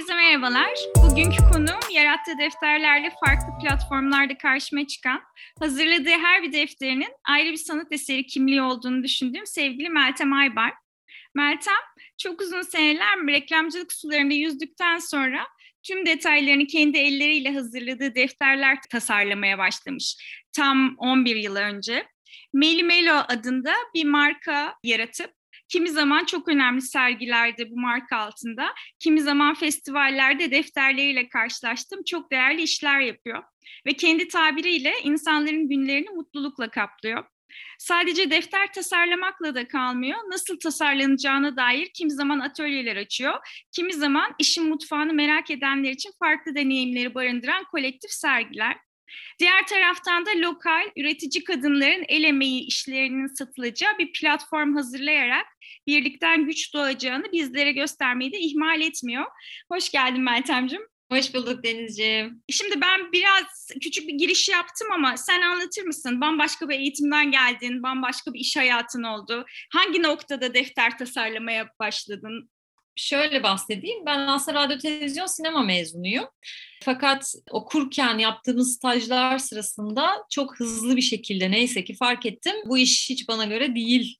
Herkese merhabalar. Bugünkü konuğum yarattığı defterlerle farklı platformlarda karşıma çıkan, hazırladığı her bir defterinin ayrı bir sanat eseri kimliği olduğunu düşündüğüm sevgili Meltem Aybar. Meltem çok uzun seneler reklamcılık sularında yüzdükten sonra tüm detaylarını kendi elleriyle hazırladığı defterler tasarlamaya başlamış. Tam 11 yıl önce. Meli Melo adında bir marka yaratıp Kimi zaman çok önemli sergilerde bu marka altında, kimi zaman festivallerde defterleriyle karşılaştım. Çok değerli işler yapıyor ve kendi tabiriyle insanların günlerini mutlulukla kaplıyor. Sadece defter tasarlamakla da kalmıyor. Nasıl tasarlanacağına dair kimi zaman atölyeler açıyor. Kimi zaman işin mutfağını merak edenler için farklı deneyimleri barındıran kolektif sergiler. Diğer taraftan da lokal üretici kadınların el emeği işlerinin satılacağı bir platform hazırlayarak birlikten güç doğacağını bizlere göstermeyi de ihmal etmiyor. Hoş geldin Meltemciğim. Hoş bulduk Denizciğim. Şimdi ben biraz küçük bir giriş yaptım ama sen anlatır mısın? Bambaşka bir eğitimden geldin, bambaşka bir iş hayatın oldu. Hangi noktada defter tasarlamaya başladın? Şöyle bahsedeyim. Ben aslında radyo, televizyon, sinema mezunuyum. Fakat okurken yaptığımız stajlar sırasında çok hızlı bir şekilde neyse ki fark ettim. Bu iş hiç bana göre değil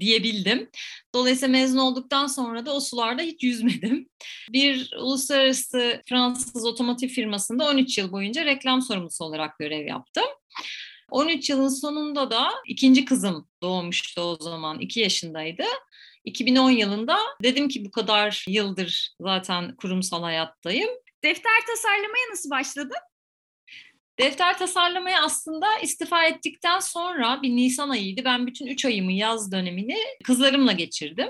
diyebildim. Dolayısıyla mezun olduktan sonra da o sularda hiç yüzmedim. Bir uluslararası Fransız otomotiv firmasında 13 yıl boyunca reklam sorumlusu olarak görev yaptım. 13 yılın sonunda da ikinci kızım doğmuştu o zaman, 2 yaşındaydı. 2010 yılında dedim ki bu kadar yıldır zaten kurumsal hayattayım. Defter tasarlamaya nasıl başladın? Defter tasarlamaya aslında istifa ettikten sonra bir Nisan ayıydı. Ben bütün üç ayımı yaz dönemini kızlarımla geçirdim.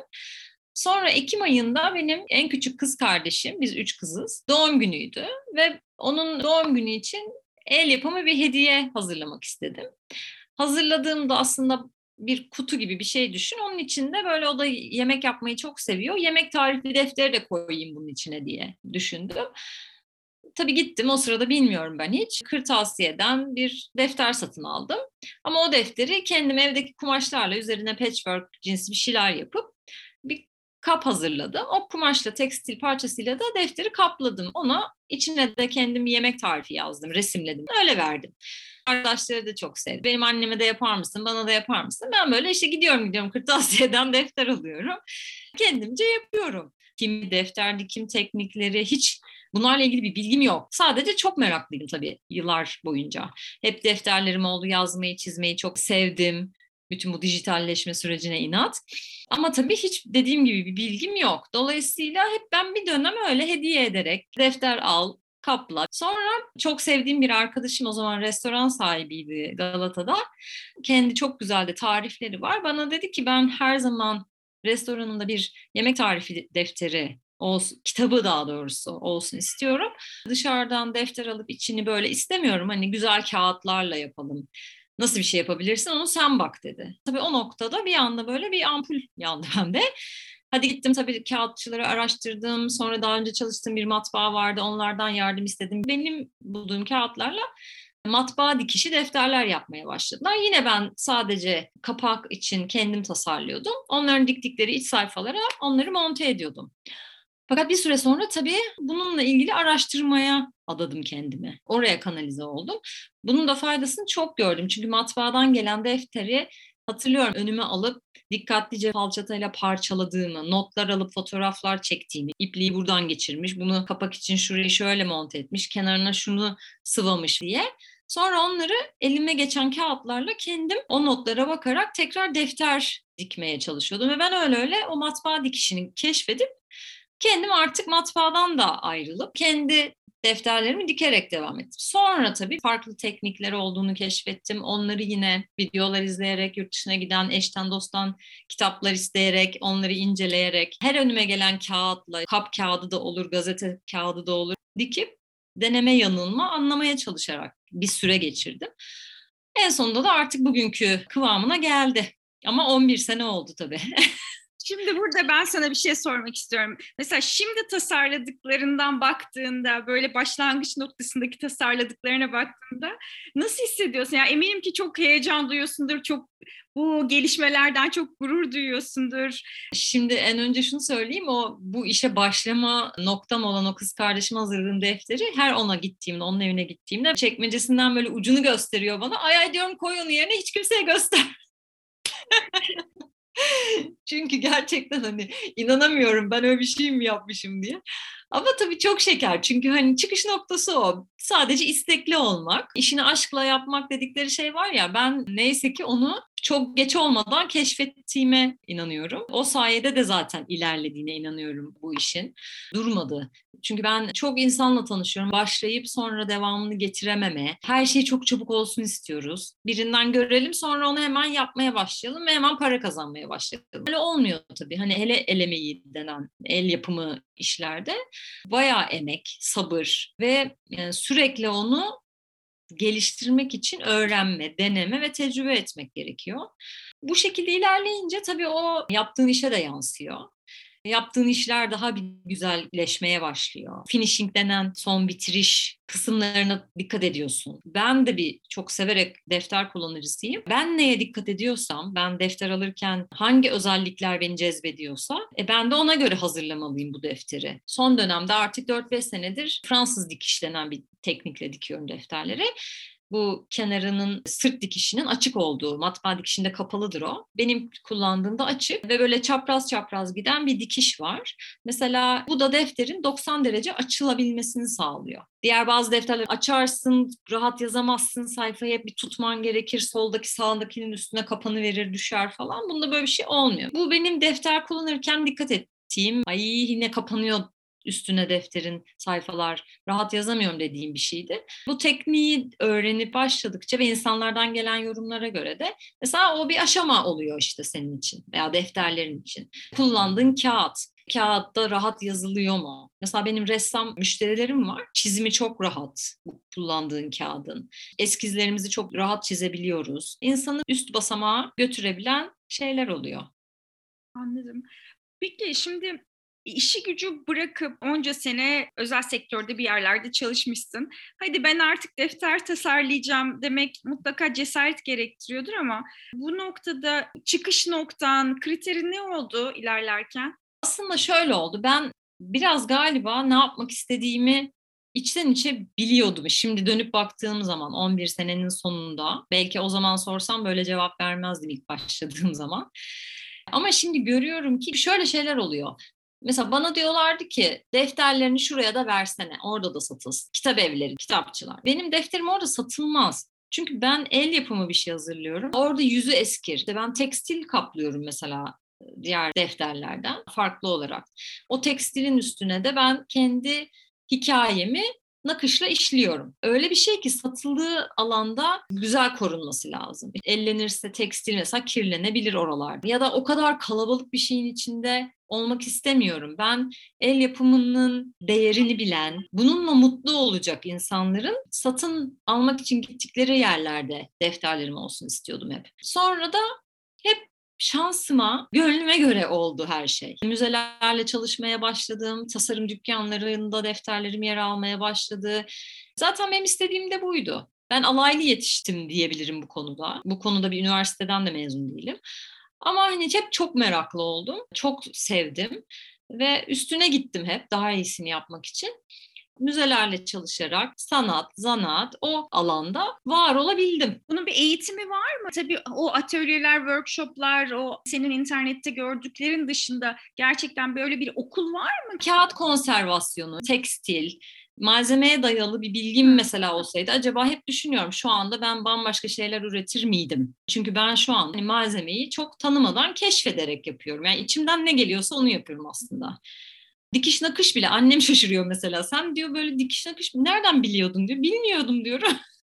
Sonra Ekim ayında benim en küçük kız kardeşim, biz üç kızız, doğum günüydü. Ve onun doğum günü için el yapımı bir hediye hazırlamak istedim. Hazırladığımda aslında bir kutu gibi bir şey düşün. Onun içinde böyle o da yemek yapmayı çok seviyor. Yemek tarifi defteri de koyayım bunun içine diye düşündüm. Tabii gittim o sırada bilmiyorum ben hiç. Kırtasiye'den bir defter satın aldım. Ama o defteri kendim evdeki kumaşlarla üzerine patchwork cinsi bir şeyler yapıp bir kap hazırladım. O kumaşla tekstil parçasıyla da defteri kapladım. Ona içine de kendim yemek tarifi yazdım, resimledim. Öyle verdim. Arkadaşları da çok sevdi. Benim anneme de yapar mısın, bana da yapar mısın? Ben böyle işte gidiyorum gidiyorum kırtasiyeden defter alıyorum. Kendimce yapıyorum. Kim defter dikim teknikleri hiç bunlarla ilgili bir bilgim yok. Sadece çok meraklıydım tabii yıllar boyunca. Hep defterlerim oldu yazmayı, çizmeyi çok sevdim bütün bu dijitalleşme sürecine inat. Ama tabii hiç dediğim gibi bir bilgim yok. Dolayısıyla hep ben bir dönem öyle hediye ederek defter al, kapla. Sonra çok sevdiğim bir arkadaşım o zaman restoran sahibiydi Galata'da. Kendi çok güzel de tarifleri var. Bana dedi ki ben her zaman restoranımda bir yemek tarifi defteri olsun, kitabı daha doğrusu olsun istiyorum. Dışarıdan defter alıp içini böyle istemiyorum. Hani güzel kağıtlarla yapalım Nasıl bir şey yapabilirsin onu sen bak dedi. Tabii o noktada bir anda böyle bir ampul yandı bende. Hadi gittim tabii kağıtçıları araştırdım. Sonra daha önce çalıştığım bir matbaa vardı. Onlardan yardım istedim. Benim bulduğum kağıtlarla matbaa dikişi defterler yapmaya başladılar. Yine ben sadece kapak için kendim tasarlıyordum. Onların diktikleri iç sayfalara onları monte ediyordum. Fakat bir süre sonra tabii bununla ilgili araştırmaya adadım kendimi. Oraya kanalize oldum. Bunun da faydasını çok gördüm. Çünkü matbaadan gelen defteri hatırlıyorum önüme alıp dikkatlice falçatayla parçaladığımı, notlar alıp fotoğraflar çektiğimi, ipliği buradan geçirmiş, bunu kapak için şurayı şöyle monte etmiş, kenarına şunu sıvamış diye. Sonra onları elime geçen kağıtlarla kendim o notlara bakarak tekrar defter dikmeye çalışıyordum. Ve ben öyle öyle o matbaa dikişini keşfedip kendim artık matbaadan da ayrılıp kendi defterlerimi dikerek devam ettim. Sonra tabii farklı teknikler olduğunu keşfettim. Onları yine videolar izleyerek, yurt dışına giden eşten dosttan kitaplar isteyerek, onları inceleyerek, her önüme gelen kağıtla, kap kağıdı da olur, gazete kağıdı da olur, dikip deneme yanılma anlamaya çalışarak bir süre geçirdim. En sonunda da artık bugünkü kıvamına geldi. Ama 11 sene oldu tabii. Şimdi burada ben sana bir şey sormak istiyorum. Mesela şimdi tasarladıklarından baktığında, böyle başlangıç noktasındaki tasarladıklarına baktığında nasıl hissediyorsun? Yani eminim ki çok heyecan duyuyorsundur, çok bu gelişmelerden çok gurur duyuyorsundur. Şimdi en önce şunu söyleyeyim, o bu işe başlama noktam olan o kız kardeşim hazırladığım defteri her ona gittiğimde, onun evine gittiğimde çekmecesinden böyle ucunu gösteriyor bana. Ay ay diyorum koy onu yerine hiç kimseye göster. Çünkü gerçekten hani inanamıyorum ben öyle bir şey mi yapmışım diye. Ama tabii çok şeker çünkü hani çıkış noktası o. Sadece istekli olmak, işini aşkla yapmak dedikleri şey var ya ben neyse ki onu çok geç olmadan keşfettiğime inanıyorum. O sayede de zaten ilerlediğine inanıyorum bu işin. Durmadı. Çünkü ben çok insanla tanışıyorum. Başlayıp sonra devamını getirememe. Her şey çok çabuk olsun istiyoruz. Birinden görelim sonra onu hemen yapmaya başlayalım ve hemen para kazanmaya başlayalım. Öyle olmuyor tabii. Hani hele el emeği denen el yapımı işlerde bayağı emek, sabır ve yani sürekli onu geliştirmek için öğrenme, deneme ve tecrübe etmek gerekiyor. Bu şekilde ilerleyince tabii o yaptığın işe de yansıyor. Yaptığın işler daha bir güzelleşmeye başlıyor. Finishing denen son bitiriş kısımlarına dikkat ediyorsun. Ben de bir çok severek defter kullanıcısıyım. Ben neye dikkat ediyorsam, ben defter alırken hangi özellikler beni cezbediyorsa, e ben de ona göre hazırlamalıyım bu defteri. Son dönemde artık 4-5 senedir Fransız dikiş denen bir teknikle dikiyorum defterleri bu kenarının sırt dikişinin açık olduğu, matbaa dikişinde kapalıdır o. Benim kullandığımda açık ve böyle çapraz çapraz giden bir dikiş var. Mesela bu da defterin 90 derece açılabilmesini sağlıyor. Diğer bazı defterleri açarsın, rahat yazamazsın, sayfayı hep bir tutman gerekir, soldaki sağdakinin üstüne kapanı verir, düşer falan. Bunda böyle bir şey olmuyor. Bu benim defter kullanırken dikkat ettiğim, ay yine kapanıyor üstüne defterin sayfalar rahat yazamıyorum dediğim bir şeydi. Bu tekniği öğrenip başladıkça ve insanlardan gelen yorumlara göre de mesela o bir aşama oluyor işte senin için veya defterlerin için. Kullandığın kağıt, kağıtta rahat yazılıyor mu? Mesela benim ressam müşterilerim var. Çizimi çok rahat kullandığın kağıdın. Eskizlerimizi çok rahat çizebiliyoruz. İnsanı üst basamağa götürebilen şeyler oluyor. Anladım. Peki şimdi işi gücü bırakıp onca sene özel sektörde bir yerlerde çalışmışsın. Hadi ben artık defter tasarlayacağım demek mutlaka cesaret gerektiriyordur ama bu noktada çıkış noktan, kriteri ne oldu ilerlerken? Aslında şöyle oldu. Ben biraz galiba ne yapmak istediğimi içten içe biliyordum. Şimdi dönüp baktığım zaman 11 senenin sonunda belki o zaman sorsam böyle cevap vermezdim ilk başladığım zaman. Ama şimdi görüyorum ki şöyle şeyler oluyor. Mesela bana diyorlardı ki defterlerini şuraya da versene. Orada da satılsın. Kitap evleri, kitapçılar. Benim defterim orada satılmaz. Çünkü ben el yapımı bir şey hazırlıyorum. Orada yüzü eskir. İşte ben tekstil kaplıyorum mesela diğer defterlerden farklı olarak. O tekstilin üstüne de ben kendi hikayemi nakışla işliyorum. Öyle bir şey ki satıldığı alanda güzel korunması lazım. Ellenirse tekstil mesela kirlenebilir oralar. Ya da o kadar kalabalık bir şeyin içinde olmak istemiyorum. Ben el yapımının değerini bilen, bununla mutlu olacak insanların satın almak için gittikleri yerlerde defterlerim olsun istiyordum hep. Sonra da hep şansıma, gönlüme göre oldu her şey. Müzelerle çalışmaya başladım, tasarım dükkanlarında defterlerim yer almaya başladı. Zaten benim istediğim de buydu. Ben alaylı yetiştim diyebilirim bu konuda. Bu konuda bir üniversiteden de mezun değilim. Ama hani hep çok meraklı oldum. Çok sevdim ve üstüne gittim hep daha iyisini yapmak için müzelerle çalışarak sanat, zanaat o alanda var olabildim. Bunun bir eğitimi var mı? Tabii o atölyeler, workshoplar, o senin internette gördüklerin dışında gerçekten böyle bir okul var mı? Kağıt konservasyonu, tekstil, malzemeye dayalı bir bilgim mesela olsaydı acaba hep düşünüyorum şu anda ben bambaşka şeyler üretir miydim? Çünkü ben şu an hani malzemeyi çok tanımadan keşfederek yapıyorum. Yani içimden ne geliyorsa onu yapıyorum aslında. Dikiş nakış bile annem şaşırıyor mesela. Sen diyor böyle dikiş nakış nereden biliyordun diyor. Bilmiyordum diyorum.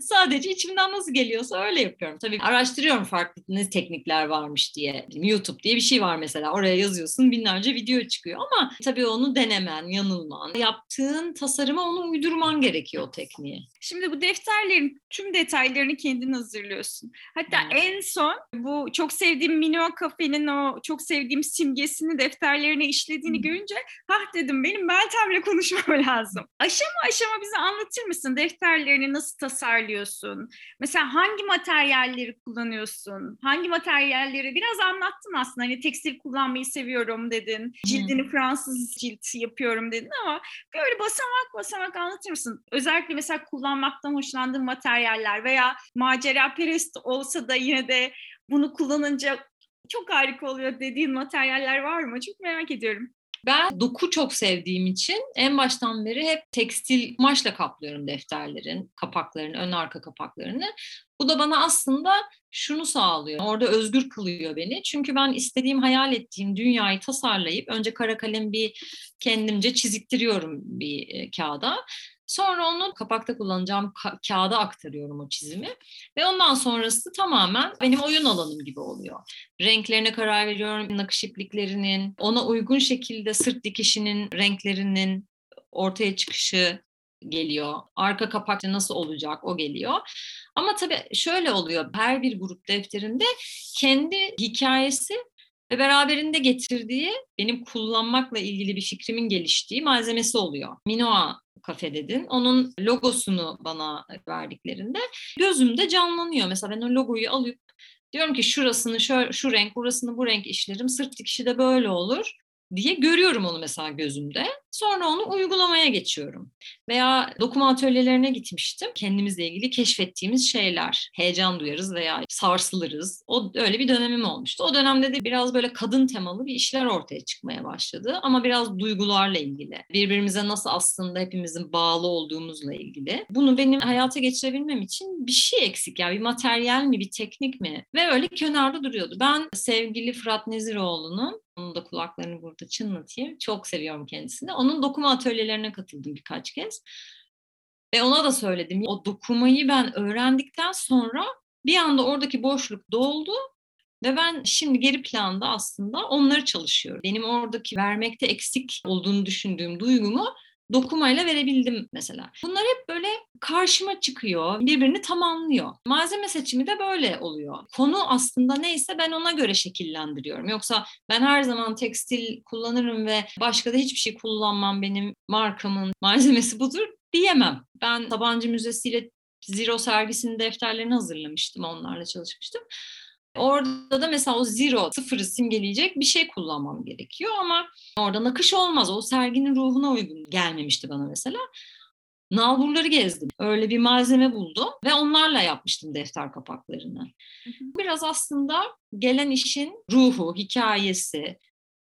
Sadece içimden nasıl geliyorsa öyle yapıyorum. Tabii araştırıyorum farklı ne teknikler varmış diye. YouTube diye bir şey var mesela. Oraya yazıyorsun binlerce video çıkıyor ama tabii onu denemen, yanılman, yaptığın tasarıma onu uydurman gerekiyor o tekniği. Şimdi bu defterlerin tüm detaylarını kendin hazırlıyorsun. Hatta hmm. en son bu çok sevdiğim Mineo Cafe'nin o çok sevdiğim simgesini defterlerine işlediğini hmm. görünce hah dedim benim Meltem'le konuşmam lazım. Aşama aşama bize anlatır mısın defterlerini nasıl tasarlıyorsun? Mesela hangi materyalleri kullanıyorsun? Hangi materyalleri biraz anlattın aslında. Hani tekstil kullanmayı seviyorum dedin. Cildini hmm. Fransız cilt yapıyorum dedin ama böyle basamak basamak anlatır mısın? Özellikle mesela kullanmaktan hoşlandığın materyaller veya macera perest olsa da yine de bunu kullanınca çok harika oluyor dediğin materyaller var mı? Çok merak ediyorum. Ben doku çok sevdiğim için en baştan beri hep tekstil kumaşla kaplıyorum defterlerin kapaklarını, ön arka kapaklarını. Bu da bana aslında şunu sağlıyor. Orada özgür kılıyor beni. Çünkü ben istediğim, hayal ettiğim dünyayı tasarlayıp önce kara kalem bir kendimce çiziktiriyorum bir e, kağıda. Sonra onu kapakta kullanacağım ka- kağıda aktarıyorum o çizimi. Ve ondan sonrası tamamen benim oyun alanım gibi oluyor. Renklerine karar veriyorum, nakış ipliklerinin, ona uygun şekilde sırt dikişinin renklerinin ortaya çıkışı geliyor. Arka kapakta nasıl olacak o geliyor. Ama tabii şöyle oluyor. Her bir grup defterinde kendi hikayesi ve beraberinde getirdiği benim kullanmakla ilgili bir fikrimin geliştiği malzemesi oluyor. Minoa kafe dedin. Onun logosunu bana verdiklerinde gözümde canlanıyor. Mesela ben o logoyu alıp diyorum ki şurasını şu, şu renk, burasını bu renk işlerim. Sırt dikişi de böyle olur diye görüyorum onu mesela gözümde. Sonra onu uygulamaya geçiyorum. Veya dokuma atölyelerine gitmiştim. Kendimizle ilgili keşfettiğimiz şeyler. Heyecan duyarız veya sarsılırız. O öyle bir dönemim olmuştu. O dönemde de biraz böyle kadın temalı bir işler ortaya çıkmaya başladı. Ama biraz duygularla ilgili. Birbirimize nasıl aslında hepimizin bağlı olduğumuzla ilgili. Bunu benim hayata geçirebilmem için bir şey eksik. Yani bir materyal mi, bir teknik mi? Ve öyle kenarda duruyordu. Ben sevgili Fırat Neziroğlu'nun onun da kulaklarını burada çınlatayım. Çok seviyorum kendisini. Onun dokuma atölyelerine katıldım birkaç kez. Ve ona da söyledim. O dokumayı ben öğrendikten sonra bir anda oradaki boşluk doldu ve ben şimdi geri planda aslında onları çalışıyorum. Benim oradaki vermekte eksik olduğunu düşündüğüm duygumu dokumayla verebildim mesela. Bunlar hep böyle karşıma çıkıyor, birbirini tamamlıyor. Malzeme seçimi de böyle oluyor. Konu aslında neyse ben ona göre şekillendiriyorum. Yoksa ben her zaman tekstil kullanırım ve başka da hiçbir şey kullanmam benim markamın malzemesi budur diyemem. Ben Sabancı Müzesi ile Zero sergisinin defterlerini hazırlamıştım, onlarla çalışmıştım. Orada da mesela o zero, sıfırı simgeleyecek bir şey kullanmam gerekiyor ama orada nakış olmaz. O serginin ruhuna uygun gelmemişti bana mesela. Nalburları gezdim. Öyle bir malzeme buldum ve onlarla yapmıştım defter kapaklarını. Biraz aslında gelen işin ruhu, hikayesi,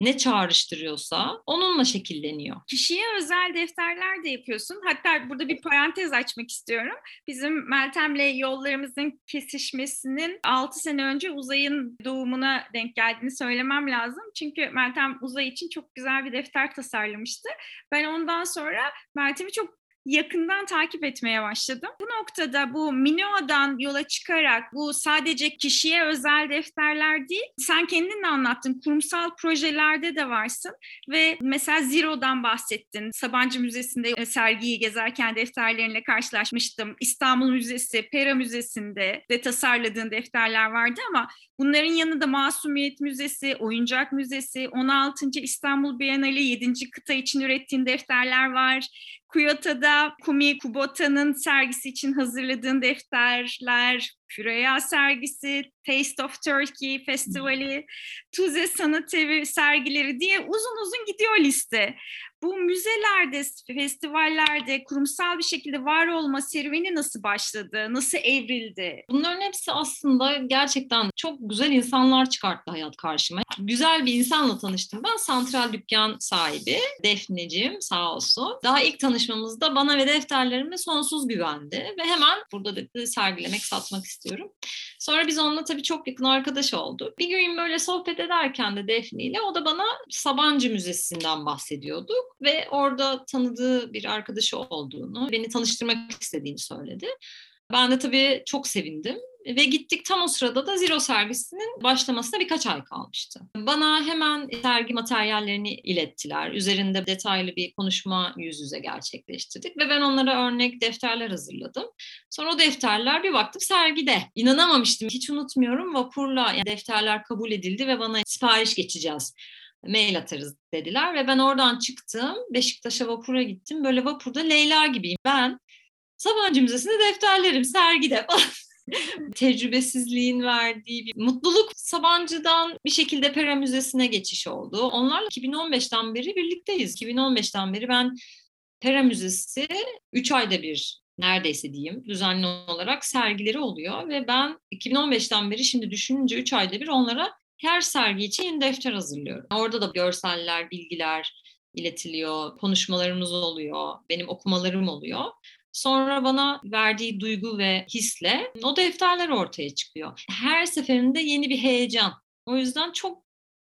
ne çağrıştırıyorsa onunla şekilleniyor. Kişiye özel defterler de yapıyorsun. Hatta burada bir parantez açmak istiyorum. Bizim Meltem'le yollarımızın kesişmesinin 6 sene önce Uzay'ın doğumuna denk geldiğini söylemem lazım. Çünkü Meltem Uzay için çok güzel bir defter tasarlamıştı. Ben ondan sonra Meltem'i çok yakından takip etmeye başladım. Bu noktada bu Minoa'dan yola çıkarak bu sadece kişiye özel defterler değil, sen kendin de anlattın, kurumsal projelerde de varsın ve mesela Zero'dan bahsettin. Sabancı Müzesi'nde sergiyi gezerken defterlerinle karşılaşmıştım. İstanbul Müzesi, Pera Müzesi'nde de tasarladığın defterler vardı ama bunların yanında Masumiyet Müzesi, Oyuncak Müzesi, 16. İstanbul Bienali 7. kıta için ürettiğin defterler var. Kyoto'da Kumi Kubota'nın sergisi için hazırladığın defterler, Küreya sergisi, Taste of Turkey Festivali, Tuze Sanat Evi sergileri diye uzun uzun gidiyor liste. Bu müzelerde, festivallerde kurumsal bir şekilde var olma serüveni nasıl başladı? Nasıl evrildi? Bunların hepsi aslında gerçekten çok güzel insanlar çıkarttı hayat karşıma. Güzel bir insanla tanıştım. Ben santral dükkan sahibi Defneciğim sağ olsun. Daha ilk tanışmamızda bana ve defterlerime sonsuz güvendi ve hemen burada dedi sergilemek, satmak istiyorum. Sonra biz onunla tabii çok yakın arkadaş olduk. Bir gün böyle sohbet ederken de Defne ile o da bana Sabancı Müzesi'nden bahsediyorduk ve orada tanıdığı bir arkadaşı olduğunu, beni tanıştırmak istediğini söyledi. Ben de tabii çok sevindim. Ve gittik tam o sırada da Zero sergisinin başlamasına birkaç ay kalmıştı. Bana hemen sergi materyallerini ilettiler. Üzerinde detaylı bir konuşma yüz yüze gerçekleştirdik. Ve ben onlara örnek defterler hazırladım. Sonra o defterler bir baktım sergide. İnanamamıştım. Hiç unutmuyorum vapurla yani defterler kabul edildi ve bana sipariş geçeceğiz mail atarız dediler ve ben oradan çıktım. Beşiktaş'a vapura gittim. Böyle vapurda Leyla gibiyim. Ben Sabancı Müzesi'nde defterlerim sergide falan. tecrübesizliğin verdiği bir mutluluk Sabancı'dan bir şekilde Pera Müzesi'ne geçiş oldu. Onlarla 2015'ten beri birlikteyiz. 2015'ten beri ben Pera Müzesi 3 ayda bir neredeyse diyeyim düzenli olarak sergileri oluyor ve ben 2015'ten beri şimdi düşününce 3 ayda bir onlara her sergi için yeni defter hazırlıyorum. Orada da görseller, bilgiler iletiliyor, konuşmalarımız oluyor, benim okumalarım oluyor. Sonra bana verdiği duygu ve hisle o defterler ortaya çıkıyor. Her seferinde yeni bir heyecan. O yüzden çok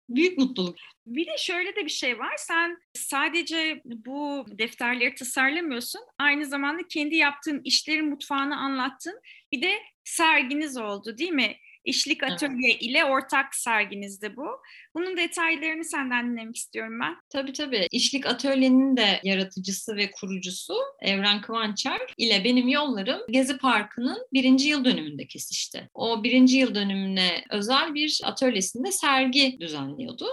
büyük mutluluk. Bir de şöyle de bir şey var. Sen sadece bu defterleri tasarlamıyorsun. Aynı zamanda kendi yaptığın işlerin mutfağını anlattın. Bir de serginiz oldu değil mi? İşlik Atölye evet. ile ortak serginizde bu. Bunun detaylarını senden dinlemek istiyorum ben. Tabii tabii. İşlik Atölye'nin de yaratıcısı ve kurucusu Evren Kıvançer ile benim yollarım Gezi Parkı'nın birinci yıl dönümünde kesişti. O birinci yıl dönümüne özel bir atölyesinde sergi düzenliyordu.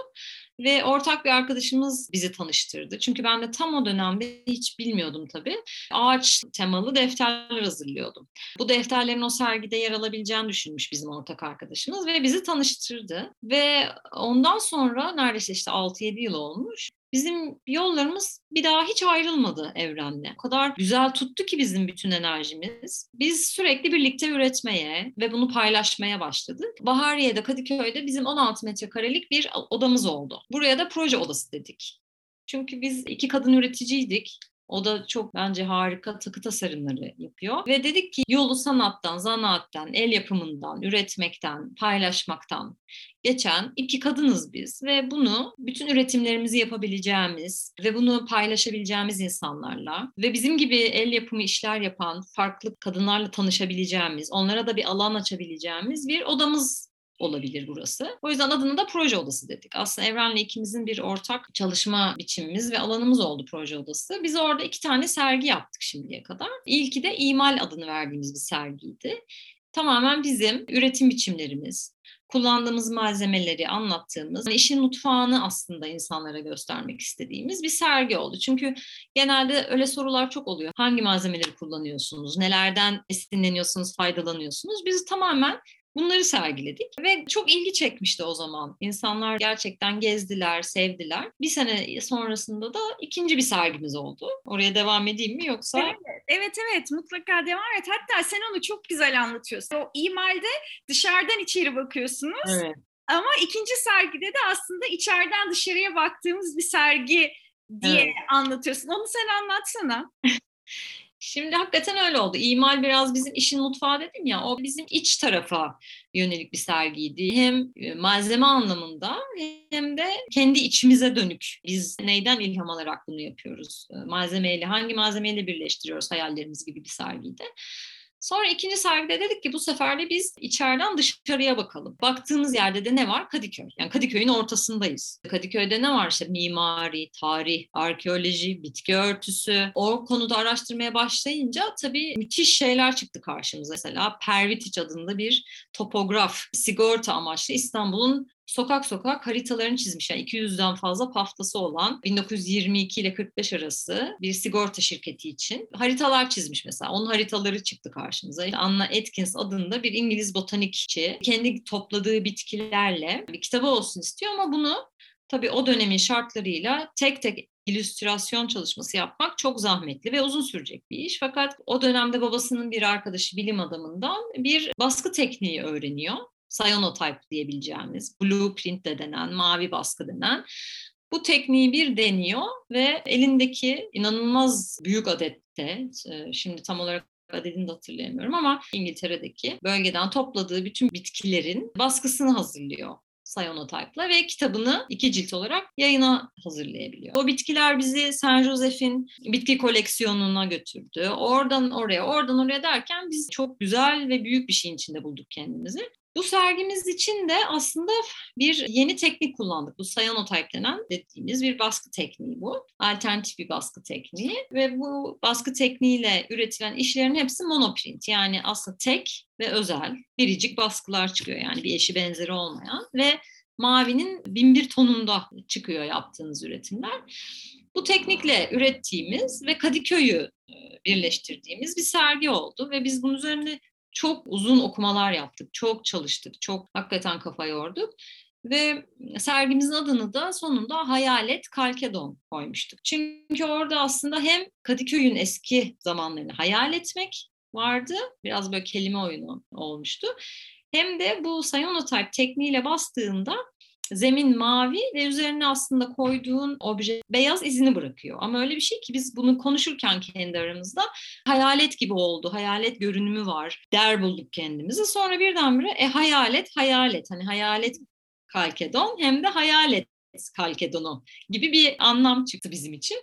Ve ortak bir arkadaşımız bizi tanıştırdı. Çünkü ben de tam o dönemde hiç bilmiyordum tabii. Ağaç temalı defterler hazırlıyordum. Bu defterlerin o sergide yer alabileceğini düşünmüş bizim ortak arkadaşımız ve bizi tanıştırdı. Ve ondan sonra neredeyse işte 6-7 yıl olmuş bizim yollarımız bir daha hiç ayrılmadı evrenle. O kadar güzel tuttu ki bizim bütün enerjimiz. Biz sürekli birlikte üretmeye ve bunu paylaşmaya başladık. Bahariye'de, Kadıköy'de bizim 16 metrekarelik bir odamız oldu. Buraya da proje odası dedik. Çünkü biz iki kadın üreticiydik. O da çok bence harika takı tasarımları yapıyor. Ve dedik ki yolu sanattan, zanaatten, el yapımından, üretmekten, paylaşmaktan geçen iki kadınız biz. Ve bunu bütün üretimlerimizi yapabileceğimiz ve bunu paylaşabileceğimiz insanlarla ve bizim gibi el yapımı işler yapan farklı kadınlarla tanışabileceğimiz, onlara da bir alan açabileceğimiz bir odamız olabilir burası. O yüzden adını da proje odası dedik. Aslında Evren'le ikimizin bir ortak çalışma biçimimiz ve alanımız oldu proje odası. Biz orada iki tane sergi yaptık şimdiye kadar. İlki de imal adını verdiğimiz bir sergiydi. Tamamen bizim üretim biçimlerimiz, kullandığımız malzemeleri anlattığımız, işin mutfağını aslında insanlara göstermek istediğimiz bir sergi oldu. Çünkü genelde öyle sorular çok oluyor. Hangi malzemeleri kullanıyorsunuz? Nelerden esinleniyorsunuz, faydalanıyorsunuz? Biz tamamen Bunları sergiledik ve çok ilgi çekmişti o zaman. İnsanlar gerçekten gezdiler, sevdiler. Bir sene sonrasında da ikinci bir sergimiz oldu. Oraya devam edeyim mi yoksa? Evet, evet, evet mutlaka devam et. Hatta sen onu çok güzel anlatıyorsun. O imalde dışarıdan içeri bakıyorsunuz. Evet. Ama ikinci sergide de aslında içeriden dışarıya baktığımız bir sergi diye evet. anlatıyorsun. Onu sen anlatsana. Şimdi hakikaten öyle oldu. İmal biraz bizim işin mutfağı dedim ya, o bizim iç tarafa yönelik bir sergiydi. Hem e, malzeme anlamında hem de kendi içimize dönük. Biz neyden ilham alarak bunu yapıyoruz? E, malzemeyle, hangi malzemeyle birleştiriyoruz hayallerimiz gibi bir sergiydi. Sonra ikinci sergide dedik ki bu sefer de biz içeriden dışarıya bakalım. Baktığımız yerde de ne var? Kadıköy. Yani Kadıköy'ün ortasındayız. Kadıköy'de ne var? İşte mimari, tarih, arkeoloji, bitki örtüsü. O konuda araştırmaya başlayınca tabii müthiş şeyler çıktı karşımıza. Mesela Pervitiç adında bir topograf, sigorta amaçlı İstanbul'un sokak sokak haritalarını çizmiş. Yani 200'den fazla paftası olan 1922 ile 45 arası bir sigorta şirketi için haritalar çizmiş mesela. Onun haritaları çıktı karşımıza. Anna Atkins adında bir İngiliz botanikçi kendi topladığı bitkilerle bir kitabı olsun istiyor ama bunu tabii o dönemin şartlarıyla tek tek illüstrasyon çalışması yapmak çok zahmetli ve uzun sürecek bir iş. Fakat o dönemde babasının bir arkadaşı bilim adamından bir baskı tekniği öğreniyor cyanotype diyebileceğimiz, blueprint de denen, mavi baskı denen bu tekniği bir deniyor ve elindeki inanılmaz büyük adette, e, şimdi tam olarak adedini de hatırlayamıyorum ama İngiltere'deki bölgeden topladığı bütün bitkilerin baskısını hazırlıyor Cyanotype'la ve kitabını iki cilt olarak yayına hazırlayabiliyor. O bitkiler bizi Saint Joseph'in bitki koleksiyonuna götürdü. Oradan oraya, oradan oraya derken biz çok güzel ve büyük bir şeyin içinde bulduk kendimizi. Bu sergimiz için de aslında bir yeni teknik kullandık. Bu cyanotype denen dediğimiz bir baskı tekniği bu. Alternatif bir baskı tekniği ve bu baskı tekniğiyle üretilen işlerin hepsi monoprint. Yani aslında tek ve özel biricik baskılar çıkıyor. Yani bir eşi benzeri olmayan ve mavinin bin bir tonunda çıkıyor yaptığınız üretimler. Bu teknikle ürettiğimiz ve Kadıköy'ü birleştirdiğimiz bir sergi oldu ve biz bunun üzerine çok uzun okumalar yaptık, çok çalıştık, çok hakikaten kafa yorduk. Ve sergimizin adını da sonunda Hayalet Kalkedon koymuştuk. Çünkü orada aslında hem Kadıköy'ün eski zamanlarını hayal etmek vardı. Biraz böyle kelime oyunu olmuştu. Hem de bu cyanotype tekniğiyle bastığında zemin mavi ve üzerine aslında koyduğun obje beyaz izini bırakıyor. Ama öyle bir şey ki biz bunu konuşurken kendi aramızda hayalet gibi oldu. Hayalet görünümü var. Der bulduk kendimizi. Sonra birdenbire e hayalet hayalet. Hani hayalet kalkedon hem de hayalet kalkedonu gibi bir anlam çıktı bizim için.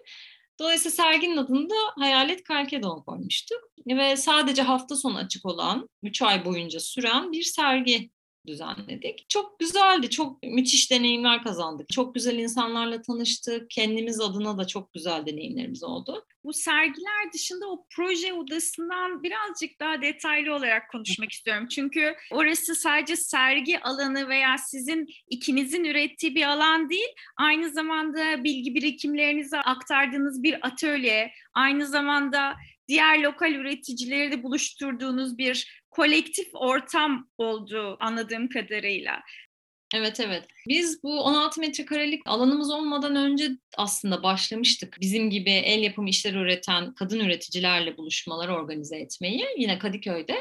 Dolayısıyla serginin adını da Hayalet Kalkedon koymuştuk. Ve sadece hafta sonu açık olan, 3 ay boyunca süren bir sergi düzenledik. Çok güzeldi, çok müthiş deneyimler kazandık. Çok güzel insanlarla tanıştık. Kendimiz adına da çok güzel deneyimlerimiz oldu. Bu sergiler dışında o proje odasından birazcık daha detaylı olarak konuşmak istiyorum. Çünkü orası sadece sergi alanı veya sizin ikinizin ürettiği bir alan değil, aynı zamanda bilgi birikimlerinizi aktardığınız bir atölye, aynı zamanda diğer lokal üreticileri de buluşturduğunuz bir kolektif ortam olduğu anladığım kadarıyla. Evet evet. Biz bu 16 metrekarelik alanımız olmadan önce aslında başlamıştık. Bizim gibi el yapımı işler üreten kadın üreticilerle buluşmalar organize etmeyi yine Kadıköy'de.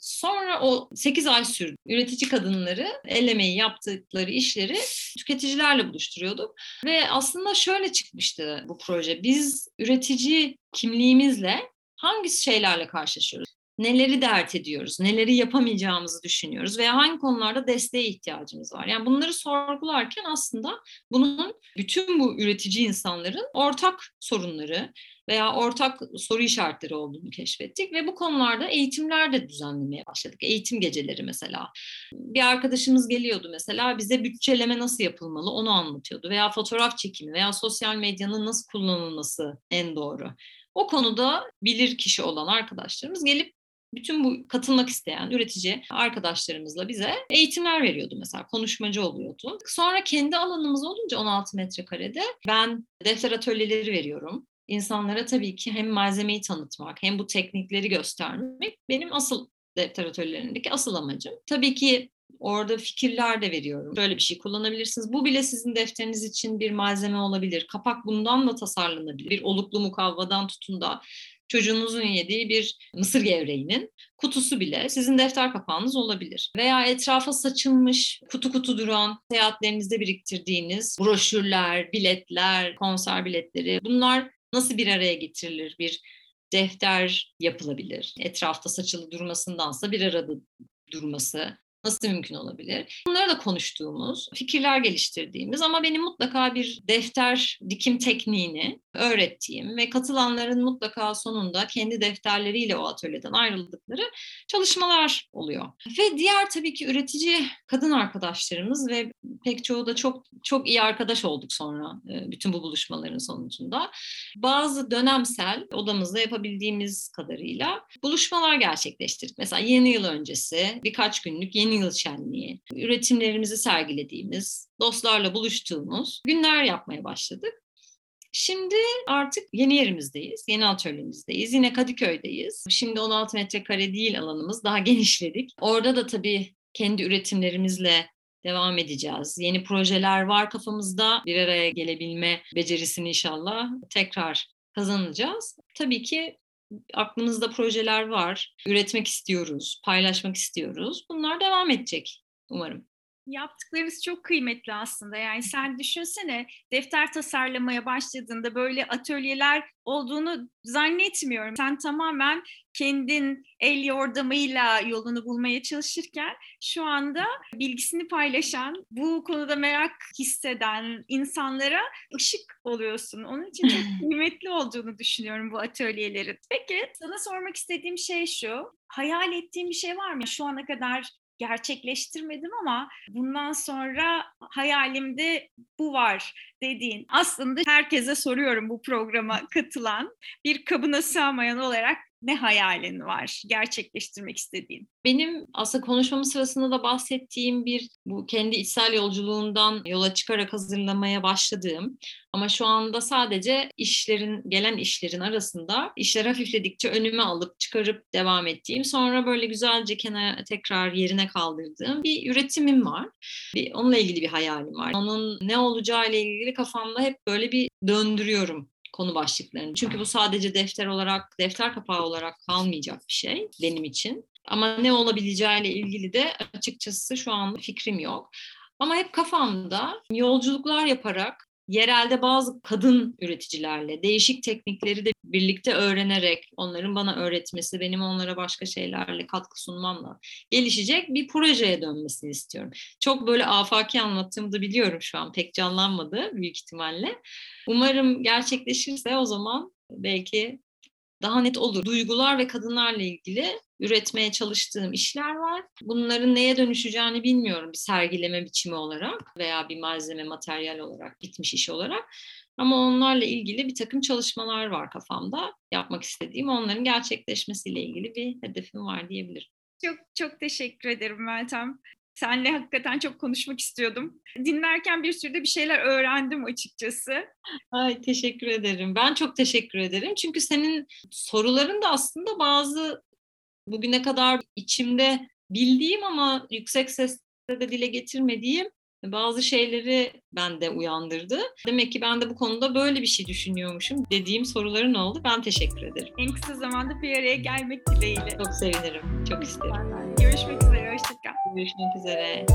Sonra o 8 ay sürdü. Üretici kadınları el emeği yaptıkları işleri tüketicilerle buluşturuyorduk. Ve aslında şöyle çıkmıştı bu proje. Biz üretici kimliğimizle hangi şeylerle karşılaşıyoruz? Neleri dert ediyoruz, neleri yapamayacağımızı düşünüyoruz veya hangi konularda desteğe ihtiyacımız var. Yani bunları sorgularken aslında bunun bütün bu üretici insanların ortak sorunları veya ortak soru işaretleri olduğunu keşfettik ve bu konularda eğitimler de düzenlemeye başladık. Eğitim geceleri mesela. Bir arkadaşımız geliyordu mesela bize bütçeleme nasıl yapılmalı onu anlatıyordu veya fotoğraf çekimi veya sosyal medyanın nasıl kullanılması en doğru. O konuda bilir kişi olan arkadaşlarımız gelip bütün bu katılmak isteyen üretici arkadaşlarımızla bize eğitimler veriyordu mesela konuşmacı oluyordu. Sonra kendi alanımız olunca 16 metrekarede ben defter atölyeleri veriyorum. İnsanlara tabii ki hem malzemeyi tanıtmak hem bu teknikleri göstermek benim asıl defter atölyelerindeki asıl amacım. Tabii ki Orada fikirler de veriyorum. Böyle bir şey kullanabilirsiniz. Bu bile sizin defteriniz için bir malzeme olabilir. Kapak bundan da tasarlanabilir. Bir oluklu mukavvadan tutun da çocuğunuzun yediği bir mısır gevreğinin kutusu bile sizin defter kapağınız olabilir. Veya etrafa saçılmış, kutu kutu duran, seyahatlerinizde biriktirdiğiniz broşürler, biletler, konser biletleri bunlar nasıl bir araya getirilir? Bir defter yapılabilir. Etrafta saçılı durmasındansa bir arada durması nasıl mümkün olabilir? Bunları da konuştuğumuz, fikirler geliştirdiğimiz ama benim mutlaka bir defter dikim tekniğini öğrettiğim ve katılanların mutlaka sonunda kendi defterleriyle o atölyeden ayrıldıkları çalışmalar oluyor. Ve diğer tabii ki üretici kadın arkadaşlarımız ve pek çoğu da çok çok iyi arkadaş olduk sonra e, bütün bu buluşmaların sonucunda. Bazı dönemsel odamızda yapabildiğimiz kadarıyla buluşmalar gerçekleştirdik. Mesela yeni yıl öncesi birkaç günlük yeni yıl şenliği, üretimlerimizi sergilediğimiz, dostlarla buluştuğumuz günler yapmaya başladık. Şimdi artık yeni yerimizdeyiz, yeni atölyemizdeyiz. Yine Kadıköy'deyiz. Şimdi 16 metrekare değil alanımız, daha genişledik. Orada da tabii kendi üretimlerimizle devam edeceğiz. Yeni projeler var kafamızda. Bir araya gelebilme becerisini inşallah tekrar kazanacağız. Tabii ki aklımızda projeler var. Üretmek istiyoruz, paylaşmak istiyoruz. Bunlar devam edecek umarım. Yaptıklarınız çok kıymetli aslında. Yani sen düşünsene defter tasarlamaya başladığında böyle atölyeler olduğunu zannetmiyorum. Sen tamamen kendin el yordamıyla yolunu bulmaya çalışırken şu anda bilgisini paylaşan, bu konuda merak hisseden insanlara ışık oluyorsun. Onun için çok kıymetli olduğunu düşünüyorum bu atölyelerin. Peki sana sormak istediğim şey şu. Hayal ettiğin bir şey var mı? Şu ana kadar gerçekleştirmedim ama bundan sonra hayalimde bu var dediğin. Aslında herkese soruyorum bu programa katılan bir kabına sığmayan olarak ne hayalin var gerçekleştirmek istediğin? Benim aslında konuşmamız sırasında da bahsettiğim bir bu kendi içsel yolculuğundan yola çıkarak hazırlamaya başladığım ama şu anda sadece işlerin gelen işlerin arasında işler hafifledikçe önüme alıp çıkarıp devam ettiğim sonra böyle güzelce kenara tekrar yerine kaldırdığım bir üretimim var. Bir, onunla ilgili bir hayalim var. Onun ne olacağı ile ilgili kafamda hep böyle bir döndürüyorum konu başlıklarını. Çünkü bu sadece defter olarak, defter kapağı olarak kalmayacak bir şey benim için. Ama ne olabileceğiyle ilgili de açıkçası şu an fikrim yok. Ama hep kafamda yolculuklar yaparak yerelde bazı kadın üreticilerle değişik teknikleri de birlikte öğrenerek onların bana öğretmesi, benim onlara başka şeylerle katkı sunmamla gelişecek bir projeye dönmesini istiyorum. Çok böyle afaki anlattığımı da biliyorum şu an pek canlanmadı büyük ihtimalle. Umarım gerçekleşirse o zaman belki daha net olur. Duygular ve kadınlarla ilgili üretmeye çalıştığım işler var. Bunların neye dönüşeceğini bilmiyorum bir sergileme biçimi olarak veya bir malzeme, materyal olarak, bitmiş iş olarak. Ama onlarla ilgili bir takım çalışmalar var kafamda. Yapmak istediğim onların gerçekleşmesiyle ilgili bir hedefim var diyebilirim. Çok çok teşekkür ederim Meltem. Senle hakikaten çok konuşmak istiyordum. Dinlerken bir sürü de bir şeyler öğrendim açıkçası. Ay teşekkür ederim. Ben çok teşekkür ederim. Çünkü senin soruların da aslında bazı bugüne kadar içimde bildiğim ama yüksek sesle de dile getirmediğim bazı şeyleri bende uyandırdı. Demek ki ben de bu konuda böyle bir şey düşünüyormuşum dediğim soruların oldu. Ben teşekkür ederim. En kısa zamanda bir araya gelmek dileğiyle. Çok sevinirim. Çok isterim. Görüşmek üzere. Hoşçakal. Görüşmek üzere.